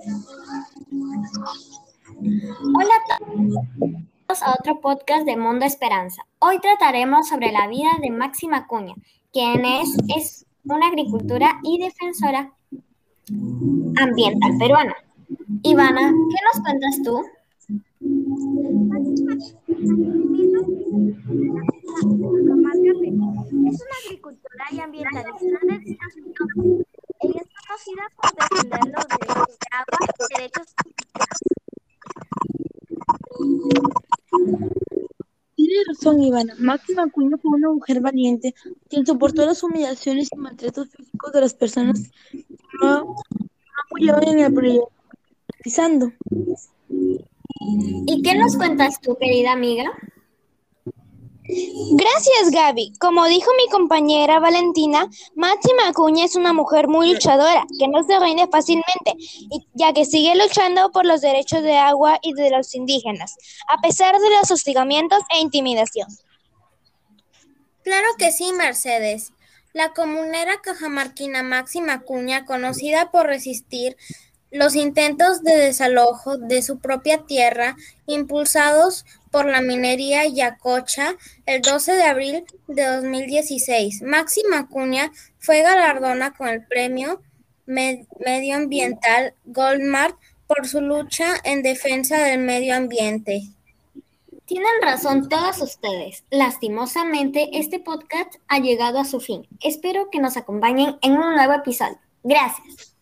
Hola a todos a otro podcast de Mundo Esperanza. Hoy trataremos sobre la vida de Máxima Cuña, quien es, es una agricultora y defensora ambiental peruana. Ivana, ¿qué nos cuentas tú? Es una agricultora y ambientalista de Estados Unidos. Ella es conocida por defender los derechos derechos Tiene razón, Ivana. Máxima Acuña fue una mujer valiente quien soportó las humillaciones y maltratos físicos de las personas que no, no apoyaban en el proyecto. Pisando. ¿Y qué nos cuentas tú, querida amiga? Gracias, Gaby. Como dijo mi compañera Valentina, Máxima Acuña es una mujer muy luchadora, que no se rinde fácilmente, y ya que sigue luchando por los derechos de agua y de los indígenas, a pesar de los hostigamientos e intimidación. Claro que sí, Mercedes. La comunera cajamarquina Máxima Acuña, conocida por resistir los intentos de desalojo de su propia tierra, impulsados por la minería Yacocha, el 12 de abril de 2016, Máxima Acuña fue galardona con el premio medioambiental Goldmart por su lucha en defensa del medio ambiente. Tienen razón todos ustedes. Lastimosamente, este podcast ha llegado a su fin. Espero que nos acompañen en un nuevo episodio. Gracias.